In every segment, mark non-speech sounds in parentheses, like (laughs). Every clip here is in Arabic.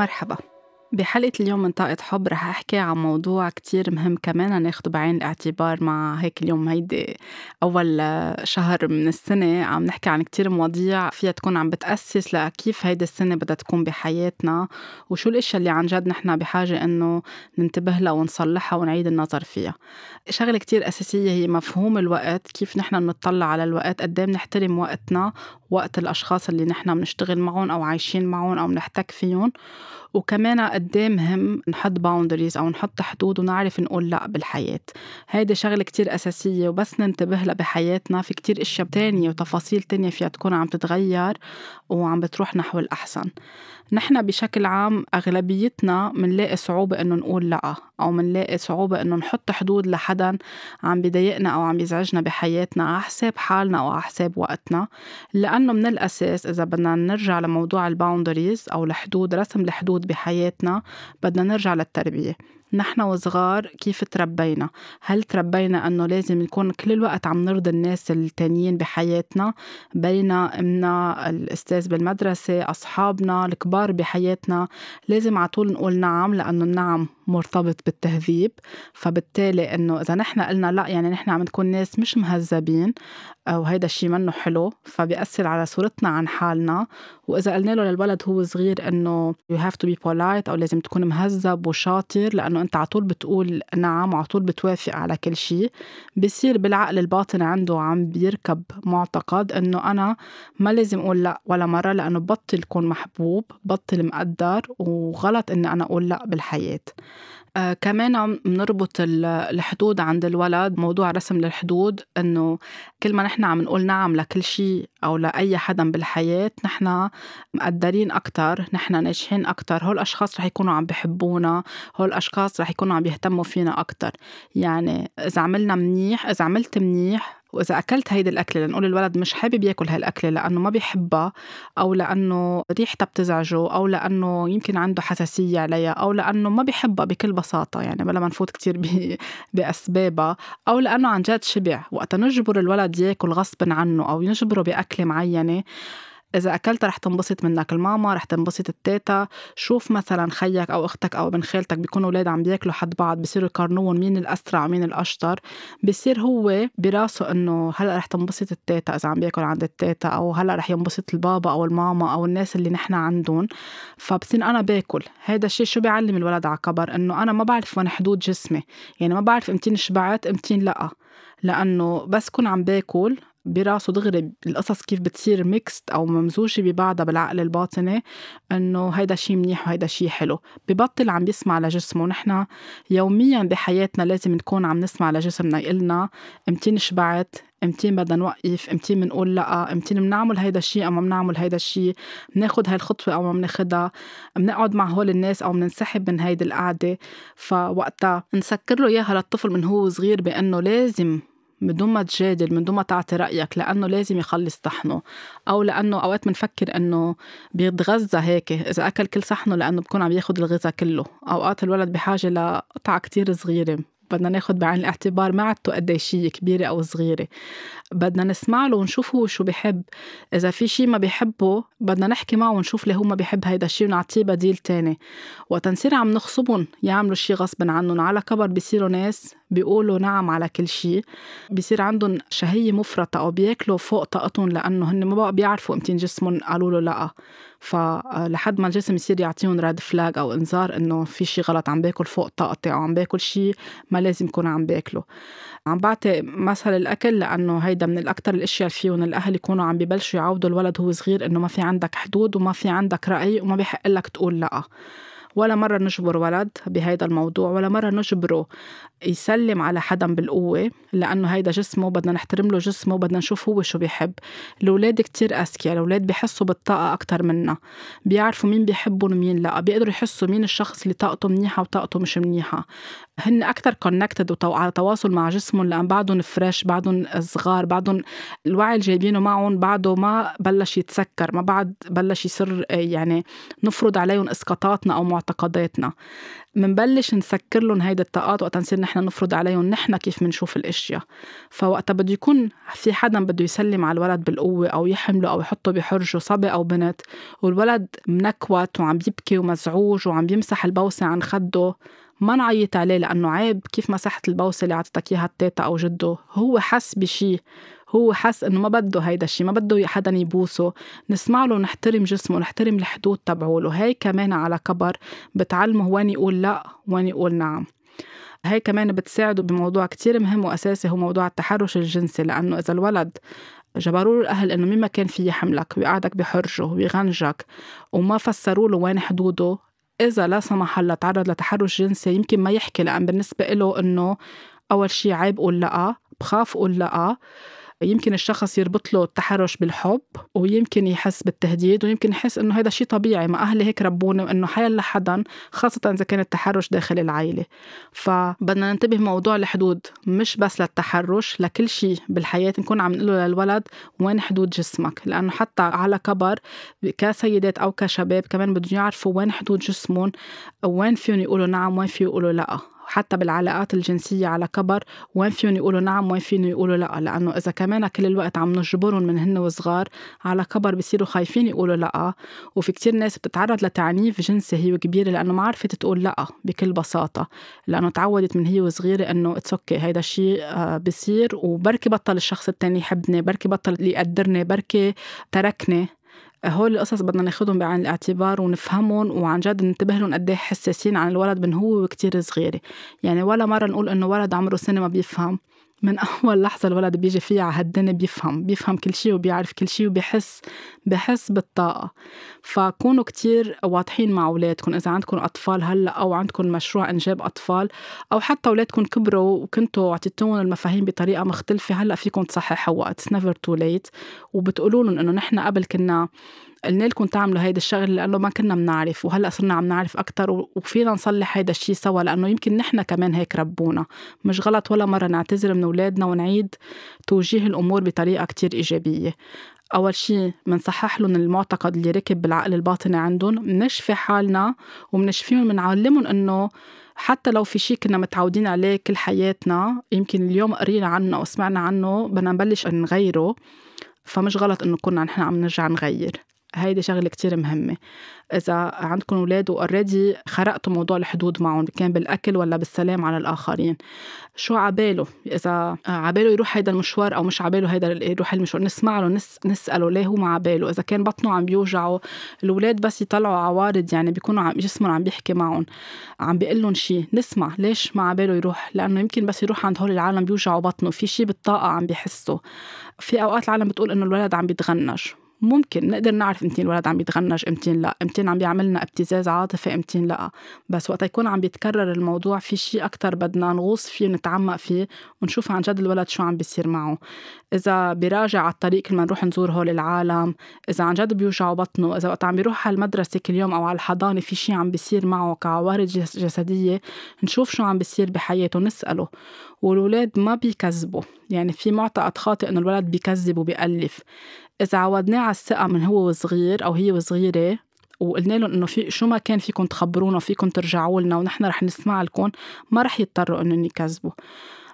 مرحبا. بحلقة اليوم من طاقة حب رح أحكي عن موضوع كتير مهم كمان ناخده بعين الاعتبار مع هيك اليوم هيدي أول شهر من السنة. عم نحكي عن كتير مواضيع فيها تكون عم بتأسس لكيف هيدي السنة بدها تكون بحياتنا وشو الأشياء اللي عن جد نحن بحاجة إنه ننتبه لها ونصلحها ونعيد النظر فيها. شغلة كتير أساسية هي مفهوم الوقت كيف نحن بنطلع على الوقت قد بنحترم وقتنا وقت الأشخاص اللي نحن بنشتغل معهم أو عايشين معهم أو بنحتك فيهم. وكمان قد مهم نحط باوندريز أو نحط حدود ونعرف نقول لأ بالحياة. هيدي شغلة كتير أساسية وبس ننتبه لها بحياتنا. في كتير أشياء تانية وتفاصيل تانية فيها تكون عم تتغير وعم بتروح نحو الأحسن. نحن بشكل عام أغلبيتنا منلاقي صعوبة إنه نقول لأ أو منلاقي صعوبة إنه نحط حدود لحدا عم بيضايقنا أو عم يزعجنا بحياتنا على حساب حالنا أو على حساب وقتنا. لأنه من الأساس إذا بدنا نرجع لموضوع الباوندريز أو الحدود رسم الحدود بحياتنا بدنا نرجع للتربية. نحن وصغار كيف تربينا؟ هل تربينا أنه لازم نكون كل الوقت عم نرضي الناس التانيين بحياتنا بينا إمنا الأستاذ بالمدرسة أصحابنا الكبار بحياتنا؟ لازم على طول نقول نعم لأنه النعم مرتبط بالتهذيب فبالتالي إنه إذا نحن قلنا لأ يعني نحن عم نكون ناس مش مهذبين وهيدا الشيء منه حلو فبيأثر على صورتنا عن حالنا. وإذا قلنا له للولد هو صغير إنه you have to be polite أو لازم تكون مهذب وشاطر لأنه أنت على طول بتقول نعم وعلى طول بتوافق على كل شيء بصير بالعقل الباطن عنده عم بيركب معتقد إنه أنا ما لازم أقول لأ ولا مرة لأنه بطل كون محبوب بطل مقدر وغلط إني أنا أقول لأ بالحياة. آه كمان بنربط الحدود عند الولد موضوع رسم الحدود إنه كل ما نحن عم نقول نعم لكل شيء أو لأي حدا بالحياة نحن مقدرين أكثر نحن ناجحين أكثر هول الأشخاص رح يكونوا عم بحبونا هول الأشخاص رح يكونوا عم يهتموا فينا أكثر يعني إذا عملنا منيح إذا عملت منيح وإذا أكلت هيدي الأكلة لنقول الولد مش حابب ياكل هالأكلة لأنه ما بيحبها أو لأنه ريحتها بتزعجه أو لأنه يمكن عنده حساسية عليها أو لأنه ما بيحبها بكل بساطة يعني بلا ما نفوت كتير (laughs) بأسبابها أو لأنه عن جد شبع. وقت نجبر الولد ياكل غصب عنه أو نجبره بأكلة معينة إذا أكلت رح تنبسط منك الماما رح تنبسط التيتا شوف مثلا خيك أو أختك أو ابن خالتك بيكونوا أولاد عم بياكلوا حد بعض بصيروا يقارنوهم مين الأسرع مين الأشطر بصير هو براسه إنه هلأ رح تنبسط التيتا إذا عم بياكل عند التيتا أو هلأ رح ينبسط البابا أو الماما أو الناس اللي نحن عندهم. فبصير أنا باكل. هذا الشيء شو بيعلم الولد على كبر إنه أنا ما بعرف وين حدود جسمي. يعني ما بعرف إمتين شبعت إمتين لأ. لأنه بس كون عم باكل براسه دغري القصص كيف بتصير mixed أو ممزوجة ببعضها بالعقل الباطني إنه هيدا شيء منيح وهيدا شيء حلو. ببطل عم يسمع لجسمه. نحن يوميا بحياتنا لازم نكون عم نسمع لجسمنا. يقلنا امتين شبعت امتين بدنا نوقف امتين بنقول لأ امتين بنعمل هيدا الشيء أو ما بنعمل هيدا الشيء بناخد هاي الخطوه أو ما بناخدها بنقعد مع هول الناس أو بننسحب من هيدي القعدة. فوقتها نسكر له إياها للطفل من هو صغير بأنه لازم من دون ما تجادل من دون ما تعطي رأيك لأنه لازم يخلص طحنه أو لأنه أوقات بنفكر إنه بيتغذى هيك إذا أكل كل صحنه لأنه بكون عم ياخد الغذاء كله. أوقات الولد بحاجة لقطعة كتير صغيرة. بدنا ناخد بعين الاعتبار ما عدته قد شيء كبيرة أو صغيرة. بدنا نسمع له ونشوف هو شو بحب. إذا في شيء ما بيحبه بدنا نحكي معه ونشوف ليه هو ما بيحب هيدا الشيء ونعطيه بديل تاني. وقت نصير عم نخصبهم يعملوا شيء غصب عنهم. على كبر بيصيروا ناس بيقولوا نعم على كل شيء. بيصير عندهم شهية مفرطة أو بياكلوا فوق طاقتهم لأنه هن ما بقى بيعرفوا امتين جسمهم قالوا له لأ. فلحد ما الجسم يصير يعطيهم ريد فلاج أو إنذار إنه في شيء غلط عم باكل فوق طاقتي أو عم باكل شيء ما لازم يكون عم باكله عم بعطي مثل الأكل لأنه هيدا من الاكثر الأشياء اللي فيهم الأهل يكونوا عم ببلشوا يعودوا الولد هو صغير إنه ما في عندك حدود وما في عندك رأي وما بيحق لك تقول لأ. ولا مرة نجبر ولد بهيدا الموضوع ولا مرة نجبره يسلم على حدا بالقوة لأنه هيدا جسمه بدنا نحترم له جسمه بدنا نشوف هو شو بيحب. الأولاد كتير أذكياء الأولاد بيحسوا بالطاقة أكتر منا. بيعرفوا مين بيحبهم ومين لا بيقدروا يحسوا مين الشخص اللي طاقته منيحة وطاقته مش منيحة. هن أكتر connected وعلى تواصل مع جسمهم لأن بعدهم fresh بعدهم صغار بعدهم الوعي اللي جايبينه معهم بعده ما بلش يتسكر ما بعد بلش يصير يعني نفرض عليهم إسقاطاتنا أو معتقداتنا. منبلش نسكر لهم هيدي الطاقات وقت نصير نحن نفرض عليهم نحن كيف منشوف الأشياء. فوقتها بده يكون في حدا بده يسلم على الولد بالقوة أو يحمله أو يحطه بحرجه صبي أو بنت والولد منكوت وعم يبكي ومزعوج وعم بيمسح البوسة عن خده. ما نعيط عليه لأنه عيب. كيف مسحت البوسة اللي عطتك إياها التيتا أو جده؟ هو حس بشي. هو حس إنه ما بده هيدا الشيء ما بده حدا يبوسه. نسمع له ونحترم جسمه ونحترم الحدود تبعوله. هي كمان على كبر بتعلمه وين يقول لا وين يقول نعم. هي كمان بتساعده بموضوع كتير مهم وأساسي هو موضوع التحرش الجنسي. لأنه إذا الولد جبروا الأهل إنه مين ما كان في يحملك ويقعدك بحرجه ويغنجك وما فسروا له وين حدوده إذا لا سمح الله تعرض لتحرش جنسي يمكن ما يحكي لأن بالنسبة له إنه أول شي عيب قول لأ بخاف قول لأ يمكن الشخص يربط له التحرش بالحب ويمكن يحس بالتهديد ويمكن يحس إنه هذا شيء طبيعي. ما أهلي هيك ربوني وانه حيلا حدا خاصة إذا كان التحرش داخل العائله فبدنا ننتبه موضوع الحدود مش بس للتحرش لكل شيء بالحياة. نكون عم نقول للولد وين حدود جسمك؟ لأنه حتى على كبر كسيدات أو كشباب كمان بدهم يعرفوا وين حدود جسمهم وين فيهم يقولوا نعم وين فيهم يقولوا لأ. حتى بالعلاقات الجنسية على كبر وين فيهم يقولوا نعم وين فيهم يقولوا لا؟ لأنه إذا كمان كل الوقت عم نجبرهم من هن وصغار على كبر بصيروا خايفين يقولوا لا. وفي كتير ناس بتتعرض لتعنيف جنسي هي كبيرة لأنه ما عرفت تقول لا بكل بساطة لأنه تعودت من هي وصغيرة إنه it's okay هيدا الشيء آه، بصير. وبركي بطل الشخص التاني يحبني بركي بطل يقدرني بركي تركني. هول القصص بدنا ناخدهم بعين الاعتبار ونفهمهم وعن جد ننتبه لهم قد إيه حساسين عن الولد من هو وكتير صغيرة. يعني ولا مرة نقول إنه ولد عمره سنة ما بيفهم. من أول لحظة الولد بيجي فيها على هالدنيا بيفهم بيفهم كل شيء وبيعرف كل شيء وبيحس بحس بالطاقة. فكونوا كتير واضحين مع أولادكم إذا عندكم أطفال هلأ أو عندكم مشروع إنجاب أطفال أو حتى أولادكم كبروا وكنتوا أعطيتوهم المفاهيم بطريقة مختلفة هلأ فيكم تصححوها it's never too late وبتقولوا لهم إنه نحن قبل كنا قلنا لكم تعملوا هيدا الشغل لأنه ما كنا بنعرف وهلأ صرنا عم نعرف أكثر وفينا نصلح هيدا الشيء سوا لأنه يمكن نحن كمان هيك ربونا. مش غلط ولا مرة نعتذر من أولادنا ونعيد توجيه الأمور بطريقة كتير إيجابية. أول شيء بنصحح لهم المعتقد اللي ركب بالعقل الباطني عندهم بنشفي حالنا وبنشفيهم بنعلمهم إنه حتى لو في شيء كنا متعودين عليه كل حياتنا يمكن اليوم قرينا عنه أو سمعنا عنه بدنا نبلش نغيره. فمش غلط إنه كنا نحن عم نرجع نغير. هيدي شغلة كتير مهمة. إذا عندكم أولاد وأوريدي خرقتوا موضوع الحدود معهم كان بالأكل ولا بالسلام على الآخرين. شو عباله؟ إذا عباله يروح هيدا المشوار أو مش عباله هيدا يروح المشوار نسمع له نس نسأله ليه هو ما عباله؟ إذا كان بطنه عم بيوجعه الأولاد بس يطلعوا عوارض يعني بيكونوا عم جسمهم عم بيحكي معهم عم بيقول لهم شيء نسمع ليش ما عباله يروح؟ لأنه يمكن بس يروح عند هول العالم بيوجعوا بطنه في شيء بالطاقة عم بيحسه. في أوقات العالم بتقول إنه الولد عم بيتغنج. ممكن نقدر نعرف امتين الولد عم بيتغنج امتين لا. امتين عم بيعملنا ابتزاز عاطفي امتين لا. بس وقت يكون عم بيتكرر الموضوع في شيء أكتر بدنا نغوص فيه ونتعمق فيه ونشوف عن جد الولد شو عم بيصير معه. إذا بيراجع على الطريق كل ما نروح نزور هول العالم إذا عن جد بيوجعه بطنه إذا وقت عم بيروح على المدرسة كل يوم أو على الحضانة في شيء عم بيصير معه كعوارض جسدية نشوف شو عم بيصير بحياته نسأله والولاد ما بيكذبوا. يعني في معتقد خاطئ إنه الولد بيكذب وبيألف. إذا عودناه على الثقة من هو صغير أو هي وصغيرة وقلنا لهم إنه في شو ما كان فيكم تخبرونا فيكم ترجعوا لنا ونحن رح نسمع لكم ما رح يضطروا إنهم يكذبوا.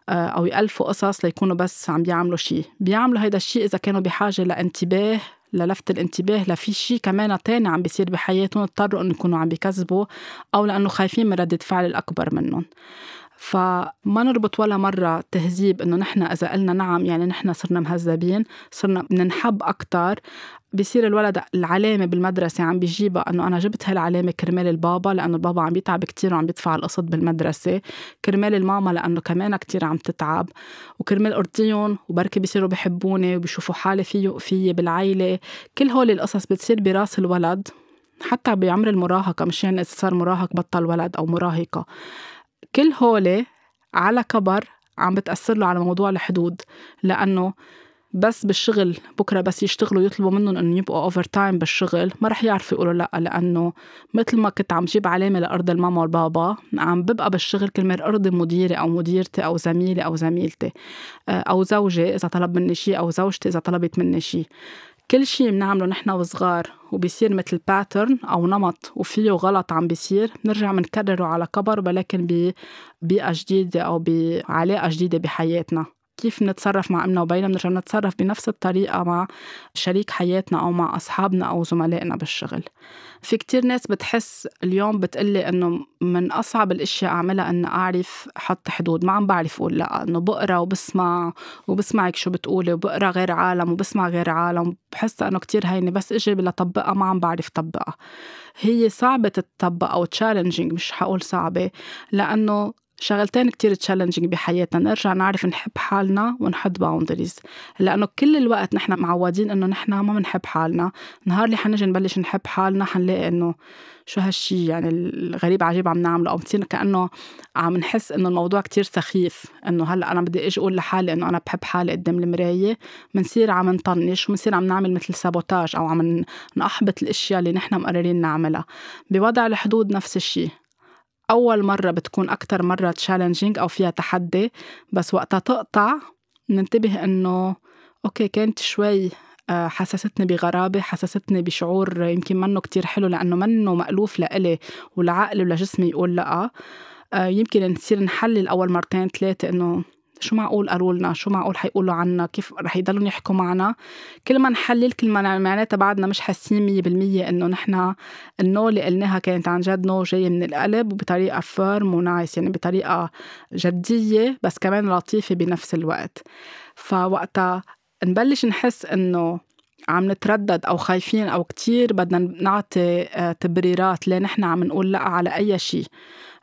آه، أو يألفوا قصص ليكونوا بس عم بيعملوا شيء بيعملوا هيدا الشيء إذا كانوا بحاجة لانتباه للفت الانتباه لفي شيء كمان تاني عم بيصير بحياتهم اضطروا انه يكونوا عم بيكذبوا أو لأنه خايفين من ردة فعل الأكبر منهم. فما نربط ولا مرة تهذيب إنه نحن إذا قلنا نعم يعني نحن صرنا مهذبين صرنا بننحب أكتر. بصير الولد العلامة بالمدرسة عم بيجيبها إنه أنا جبت هالعلامة كرمال البابا لأنه البابا عم بيتعب كتير وعم بيدفع القسط بالمدرسة. كرمال الماما لأنه كمان كتير عم تتعب. وكرمال أرضيهم وبركي بيصيروا بحبوني وبيشوفوا حالي فيه فيي بالعيلة. كل هول القصص بتصير براس الولد حتى بعمر المراهقة مش يعني إذا صار مراهق بطل ولد أو مراهقة. كل هولي على كبر عم بتأثر له على موضوع الحدود لأنه بس بالشغل بكرة بس يشتغلوا يطلبوا منهم إنه يبقوا overtime بالشغل ما رح يعرفوا يقولوا لأ لأنه مثل ما كنت عم جيب علامة لأرضي الماما والبابا عم ببقى بالشغل كل ما أرضي مديري أو مديرتي أو زميلي أو زميلتي آه، أو زوجي إذا طلب مني شيء أو زوجتي إذا طلبت مني شيء كل شيء بنعمله نحن وصغار وبيصير مثل باترن أو نمط وفيه غلط عم بيصير بنرجع بنكرره على كبر ولكن ببيئة جديدة أو بعلاقة جديدة بحياتنا. كيف نتصرف مع أمنا وبينا بنرجع نتصرف بنفس الطريقة مع شريك حياتنا أو مع أصحابنا أو زملائنا بالشغل. في كتير ناس بتحس اليوم بتقلي إنه من أصعب الأشياء أعملها إن أعرف حط حدود. ما عم بعرف أقول لأ إنه بقرأ وبسمع وبسمعك شو بتقولي وبقرأ غير عالم وبسمع غير عالم. بحس إنه كتير هينة بس إجي لطبقها ما عم بعرف طبقها هي صعبة تطبق أو challenging مش حقول صعبة لأنه شغلتين كتير challenging بحياتنا نرجع نعرف نحب حالنا ونحط boundaries لأنه كل الوقت نحن معودين إنه نحن ما بنحب حالنا. نهار اللي حنجي نبلش نحب حالنا حنلاقي إنه شو هالشي يعني الغريب عجيب عم نعمله. أو بتصير كأنه عم نحس إنه الموضوع كتير سخيف. إنه هلأ أنا بدي إجي أقول لحالي إنه أنا بحب حالي قدام المراية. بنصير عم نطنش وبنصير عم نعمل مثل sabotage أو عم نحبط الأشياء اللي نحن مقررين نعملها. بوضع الحدود نفس الشي. أول مرة بتكون أكتر مرة challenging أو فيها تحدي بس وقتها تقطع ننتبه إنه okay كانت شوي آه، حسستني بغرابة حسستني بشعور يمكن منه كتير حلو لأنه منه مألوف لإلي ولعقلي ولجسمي يقول لأ. آه، يمكن نصير نحلل أول مرتين ثلاثة إنه شو معقول قالوا لنا شو معقول حيقولوا عنا؟ كيف رح يضلوا يحكوا معنا؟ كل ما نحلل كل ما معناتها بعدنا مش حاسين مية بالمية إنه نحن ال no اللي قلناها كانت عن جد no جاي من القلب وبطريقة firm و nice يعني بطريقة جدية بس كمان لطيفة بنفس الوقت. فوقتها نبلش نحس إنه عم نتردد أو خايفين أو كتير بدنا نعطي آه، تبريرات ليه نحن عم نقول لأ على أي شيء.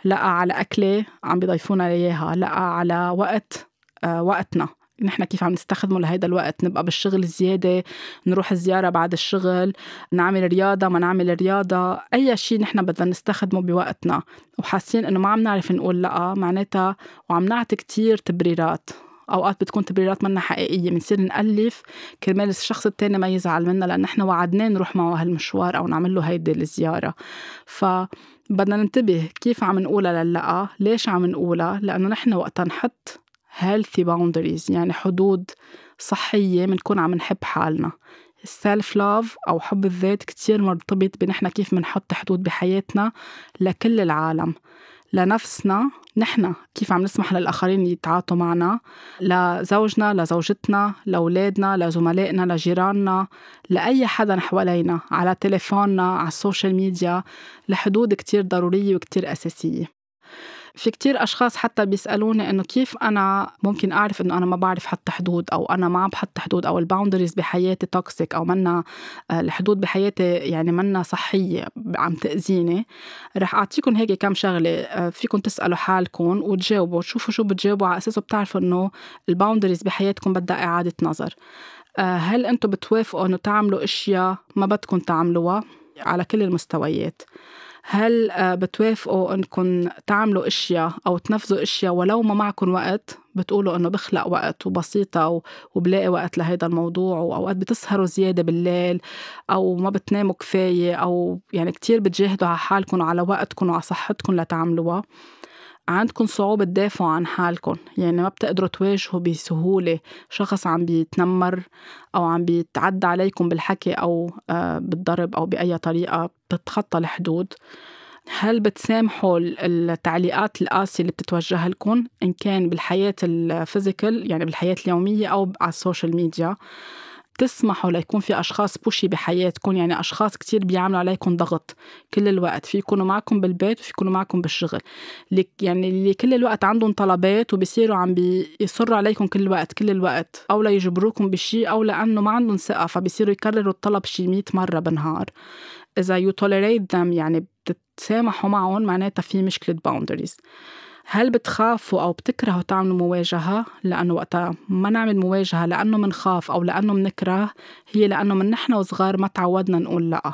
لا على أكلة عم بيضيفونا إياها لا على وقت آه وقتنا. نحن كيف عم نستخدمه لهيدا الوقت؟ نبقى بالشغل زيادة نروح زيارة بعد الشغل نعمل رياضة ما نعمل رياضة. أي شيء نحن بدنا نستخدمه بوقتنا. وحاسين إنه ما عم نعرف نقول لأ معناتها وعم نعطي كتير تبريرات. أوقات بتكون تبريرات منا حقيقية. بنصير نألف كرمال الشخص التاني ما يزعل منا لأن نحن وعدناه نروح معه هالمشوار أو نعمل له هيدي الزيارة. فبدنا ننتبه كيف عم نقولها للأ ليش عم نقولها؟ لأنه نحن وقتها نحط healthy boundaries يعني حدود صحية بنكون عم نحب حالنا. السيلف لاف أو حب الذات كتير مرتبط بنحن كيف بنحط حدود بحياتنا لكل العالم. لنفسنا نحن كيف عم نسمح للآخرين يتعاطوا معنا؟ لزوجنا لزوجتنا لأولادنا لزملائنا لجيراننا لأي حدا حوالينا على تليفوننا على ال social media لحدود كتير ضرورية وكتير أساسية. في كتير أشخاص حتى بيسألوني إنه كيف أنا ممكن أعرف إنه أنا ما بعرف حط حدود أو أنا ما عم بحط حدود أو ال boundaries بحياتي toxic أو منا آه، الحدود بحياتي يعني منا صحية عم تأذيني. رح أعطيكم هيك كم شغلة آه، فيكم تسألوا حالكم وتجاوبوا تشوفوا شو بتجاوبوا على أساسه بتعرفوا إنه الباوندريز بحياتكم بدها إعادة نظر. آه، هل أنتم بتوافقوا إنه تعملوا أشياء ما بدكم تعملوها؟ على كل المستويات. هل آه، بتوافقوا انكم تعملوا إشياء أو تنفذوا إشياء ولو ما معكم وقت؟ بتقولوا إنه بخلق وقت وبسيطة وبلاقي وقت لهيدا الموضوع وأوقات بتسهروا زيادة بالليل أو ما بتناموا كفاية أو يعني كتير بتجاهدوا على حالكم وعلى وقتكم وعلى صحتكم لتعملوها. عندكم صعوبة تدافعوا عن حالكم. يعني ما بتقدروا تواجهوا بسهولة شخص عم بيتنمر أو عم بيتعدى عليكم بالحكي أو آه، بالضرب أو بأي طريقة بتتخطى الحدود. هل بتسامحوا التعليقات القاسية اللي بتتوجه لكم إن كان بالحياة ال physical يعني بالحياة اليومية أو على ال social media؟ تسمحوا ليكون في أشخاص pushy بحياتكم يعني أشخاص كتير بيعملوا عليكم ضغط كل الوقت في يكونوا معكم بالبيت وفي يكونوا معكم بالشغل. يعني اللي كل الوقت عندهم طلبات وبيصيروا عم بيصروا عليكم كل الوقت كل الوقت أو ليجبروكم بشيء أو لأنه ما عندهم ثقة فبيصيروا يكرروا الطلب شي 100 مرة بالنهار. إذا tolerate them يعني بتتسامحوا معهم معناتها في مشكلة boundaries. هل بتخافوا أو بتكرهوا تعملوا مواجهة؟ لأنه وقتها ما نعمل مواجهة لأنه منخاف أو لأنه منكره هي لأنه من نحن وصغار ما تعودنا نقول لأ.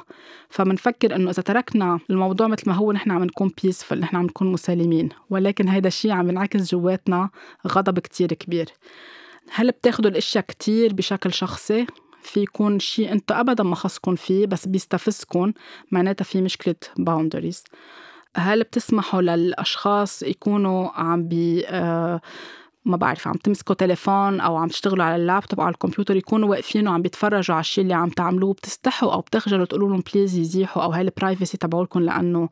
فمنفكر إنه إذا تركنا الموضوع مثل ما هو نحن عم نكون peaceful نحن عم نكون مسالمين. ولكن هيدا الشيء عم ينعكس جواتنا غضب كتير كبير. هل بتاخدوا الأشياء كتير بشكل شخصي؟ في يكون شيء أنتم ابدا ما خصكم فيه بس بيستفزكم معناتها في مشكلة boundaries هل بتسمحوا للأشخاص يكونوا عم بي آه ما بعرف عم تمسكوا تليفون أو عم تشتغلوا على اللابتوب أو على الكمبيوتر يكونوا واقفين وعم بيتفرجوا على الشيء اللي عم تعملوه؟ بتستحوا أو بتخجلوا تقولوا لهم please يزيحوا أو هاي ال privacy تبعولكم لأنه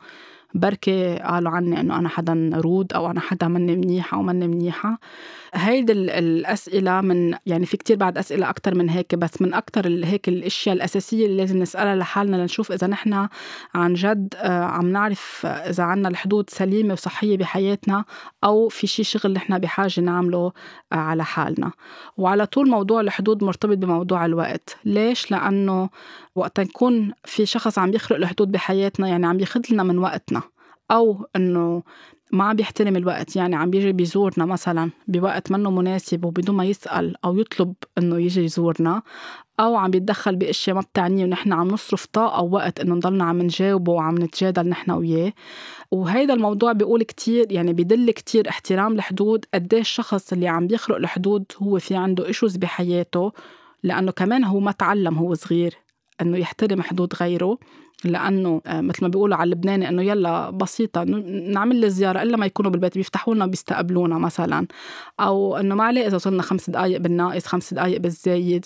بركي قالوا عني إنه أنا حدا rude أو أنا حدا مني منيحة أو مني منيحة. هيدي الأسئلة من يعني في كتير بعد أسئلة أكثر من هيك بس من أكثر هيك الأشياء الأساسية اللي لازم نسألها لحالنا لنشوف إذا نحن عن جد آه، عم نعرف إذا عنا الحدود سليمة وصحية بحياتنا أو في شيء شغل نحن بحاجة نعمله آه، على حالنا. وعلى طول موضوع الحدود مرتبط بموضوع الوقت. ليش؟ لأنه وقت يكون في شخص عم يخرق الحدود بحياتنا يعني عم ياخذ لنا من وقتنا. أو إنه ما عم بيحترم الوقت يعني عم بيجي بيزورنا مثلا بوقت منه مناسب وبدون ما يسأل أو يطلب إنه يجي يزورنا. أو عم بيتدخل بأشياء ما بتعنيه ونحن عم نصرف طاقة ووقت إنه نضلنا عم نجاوبه وعم نتجادل نحن وياه. وهيدا الموضوع بيقول كتير يعني بيدل كتير احترام الحدود قديش الشخص اللي عم بيخرق الحدود هو في عنده إيشوز بحياته لأنه كمان هو ما تعلم هو صغير. إنه يحترم حدود غيره لأنه آه، مثل ما بيقولوا على اللبناني إنه يلا بسيطة نعمل لي زيارة إلا ما يكونوا بالبيت بيفتحوا لنا بيستقبلونا مثلا. أو إنه ما عليه إذا وصلنا خمس دقائق بالناقص خمس دقائق بالزايد.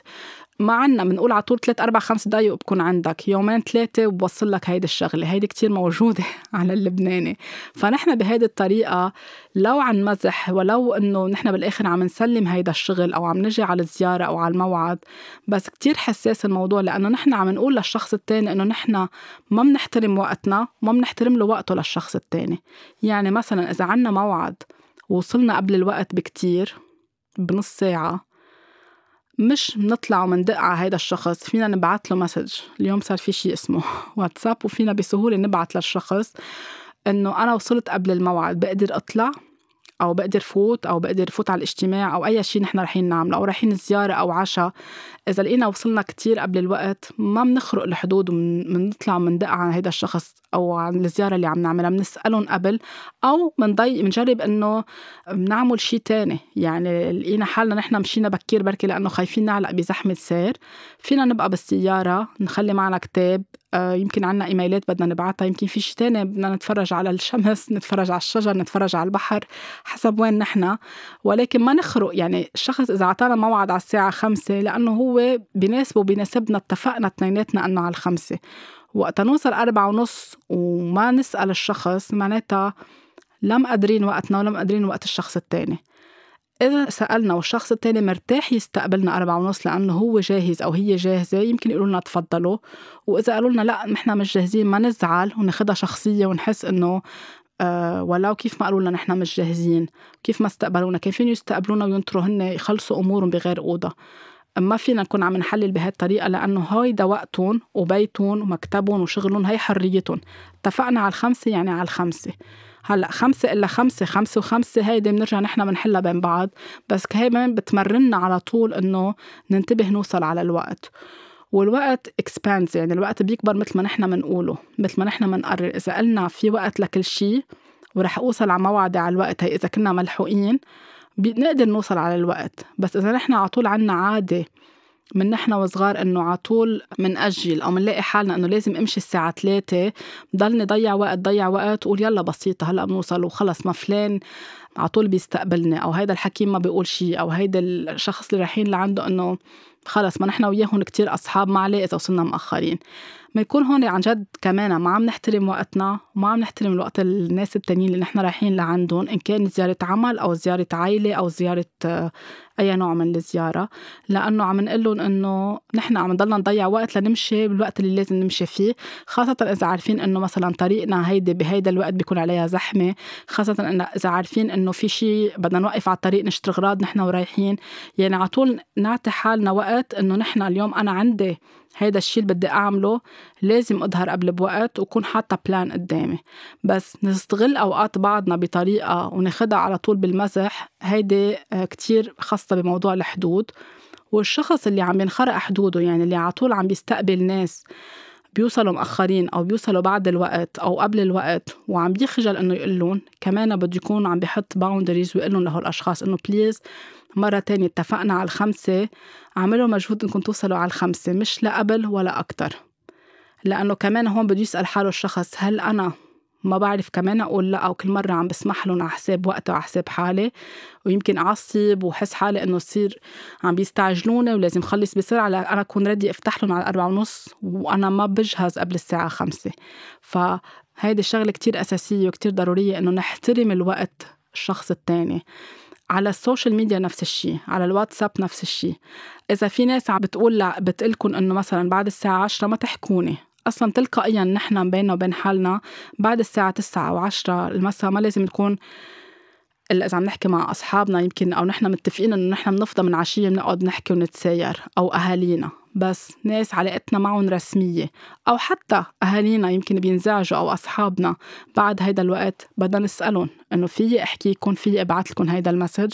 ما عنا بنقول على طول ثلاث أربع خمس دقائق وبكون عندك. يومين ثلاثة وبوصل لك هيدي الشغلة. هيدي كتير موجودة (laughs) على اللبناني. فنحن بهيدي الطريقة لو عن مزح ولو إنه نحن بالآخر عم نسلم هيدا الشغل أو عم نجي على الزيارة أو على الموعد بس كتير حساس الموضوع لأنه نحن عم نقول للشخص الثاني إنه نحن ما بنحترم وقتنا ما بنحترم له وقته للشخص الثاني يعني مثلا إذا عنا موعد وصلنا قبل الوقت بكتير بنص ساعة مش بنطلع ومندق على هيدا الشخص. فينا نبعت له مسج. اليوم صار في شيء اسمه (laughs) واتساب وفينا بسهولة نبعت للشخص إنه أنا وصلت قبل الموعد بقدر أطلع. أو بقدر فوت أو بقدر فوت على الاجتماع أو أي شيء نحن رايحين نعمله أو رايحين زياره أو عشاء. إذا لقينا وصلنا كتير قبل الوقت ما بنخرق الحدود وبنطلع وبندق على هذا الشخص أو عن الزيارة اللي عم نعملها بنسالهم قبل أو بنضيق بنجرب إنه بنعمل شيء تاني. يعني لقينا حالنا نحن مشينا بكير بركي لأنه خايفين نعلق بزحمة سير. فينا نبقى بالسيارة نخلي معنا كتاب يمكن عنا إيميلات بدنا نبعتها يمكن في شيء تاني بدنا نتفرج على الشمس نتفرج على الشجر نتفرج على البحر حسب وين نحن. ولكن ما نخرق يعني الشخص إذا أعطانا موعد على الساعة خمسة لأنه هو بيناسبه بيناسبنا اتفقنا اثنيناتنا إنه على الخمسة. وقت نوصل أربعة ونص وما نسأل الشخص معناتها لم قادرين وقتنا ولم قادرين وقت الشخص التاني. إذا سألنا والشخص التاني مرتاح يستقبلنا أربعة ونص لأنه هو جاهز أو هي جاهزة يمكن يقولوا لنا تفضلوا. وإذا قالوا لنا لا نحن مش جاهزين ما نزعل وناخدها شخصية ونحس إنه آه ولو كيف ما قالوا لنا نحن مش جاهزين؟ كيف ما استقبلونا؟ كيفين يستقبلونا وينطروا هن يخلصوا أمورهم بغير أوضة؟ ما فينا نكون عم نحلل بهي الطريقة لأنه هيدا وقتهم وبيتهم ومكتبهم وشغلهم هي حريتهم اتفقنا على الخمسة؟ يعني على الخمسة. هلأ خمسة إلا خمسة خمسة وخمسة هيدي بنرجع نحن بنحلها بين بعض. بس هي بتمرنا على طول إنه ننتبه نوصل على الوقت. والوقت اكسباندز يعني الوقت بيكبر مثل ما نحن بنقوله مثل ما نحن بنقرر إذا قلنا في وقت لكل شيء ورح أوصل على موعدي على الوقت هي إذا كنا ملحوقين بنقدر نوصل على الوقت. بس إذا نحن على طول عنا عادة من نحن وصغار إنه على طول منأجل أو منلاقي حالنا إنه لازم امشي الساعة ثلاثة بضلني ضيع وقت ضيع وقت وقول يلا بسيطة هلأ بنوصل وخلص ما فلان على طول بيستقبلني. أو هيدا الحكيم ما بيقول شيء أو هيدا الشخص اللي رايحين لعنده إنه خلص ما نحن وياهم كتير أصحاب ما عليه إذا وصلنا مأخرين. ما يكون هون عن جد كمان ما عم نحترم وقتنا وما عم نحترم الوقت الناس التانيين اللي نحن رايحين لعندهم إن كان زيارة عمل أو زيارة عائلة أو زيارة آه، أي نوع من الزيارة لأنه عم نقول لهم إنه نحن عم نضلنا نضيع وقت لنمشي بالوقت اللي لازم نمشي فيه خاصة إذا عارفين إنه مثلا طريقنا هيدي بهيدا الوقت بيكون عليها زحمة خاصة إذا عارفين إنه في شيء بدنا نوقف على الطريق نشتري أغراض نحن ورايحين يعني على طول نعطي حالنا وقت إنه نحن اليوم أنا عندي هيدا الشيء اللي بدي أعمله لازم أظهر قبل بوقت وكون حاطة بلان قدامي. بس نستغل أوقات بعضنا بطريقة وناخدها على طول بالمزح هيدي آه، كتير خاصة بموضوع الحدود. والشخص اللي عم ينخرق حدوده يعني اللي على طول عم بيستقبل ناس بيوصلوا مأخرين أو بيوصلوا بعد الوقت أو قبل الوقت وعم بيخجل إنه يقول كمان بده يكون عم بيحط boundaries ويقول لهم لهول الأشخاص إنه please مرة تانية اتفقنا على الخمسة أعملوا مجهود إنكم توصلوا على الخمسة مش لا قبل ولا أكتر. لأنه كمان هون بده يسأل حاله الشخص هل أنا ما بعرف كمان أقول لا؟ أو كل مرة عم بسمح لهم على حساب وقتي وعلى حساب حالي؟ ويمكن أعصب وحس حالي إنه يصير عم بيستعجلوني ولازم خلص بسرعة أنا أكون ready أفتح لهم على أربعة ونص وأنا ما بجهز قبل الساعة خمسة. فهيدي الشغلة كتير أساسية وكتير ضرورية إنه نحترم الوقت الشخص التاني. على ال social media نفس الشيء على الواتساب نفس الشيء. إذا في ناس عم بتقول لا بتقلكن إنه مثلا بعد الساعة عشرة ما تحكوني. أصلا تلقائيا نحن بيننا وبين حالنا بعد الساعة 9 أو 10 المساء ما لازم نكون إلا إذا عم نحكي مع أصحابنا يمكن أو نحن متفقين إنه نحن بنفضى من عشية بنقعد نحكي ونتساير أو أهالينا. بس ناس علاقتنا معهم رسمية أو حتى أهالينا يمكن بينزعجوا أو أصحابنا بعد هيدا الوقت. بدنا نسألهم إنه فيي أحكيكم فيي أبعت لكم هيدا ال message.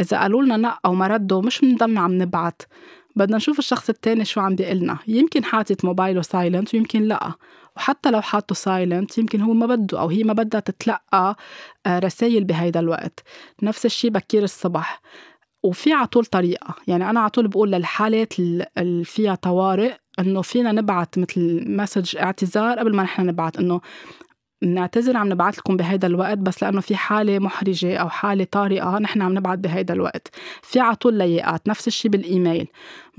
إذا قالوا لنا لا أو ما ردوا مش بنضلنا عم نبعت بدنا نشوف الشخص التاني شو عم بيقلنا. يمكن حاطط موبايله silent ويمكن لأ. وحتى لو حاطه silent يمكن هو ما بده أو هي ما بدها تتلقى آه، رسائل بهيدا الوقت. نفس الشي بكير الصبح. وفي على طول طريقة. يعني أنا على طول بقول للحالات اللي فيها طوارئ إنه فينا نبعت مثل message اعتذار قبل ما نحن نبعت إنه بنعتذر عم نبعث لكم بهيدا الوقت بس لأنه في حالة محرجة أو حالة طارئة نحن عم نبعث بهيدا الوقت. في على طول لياقات نفس الشيء بالإيميل.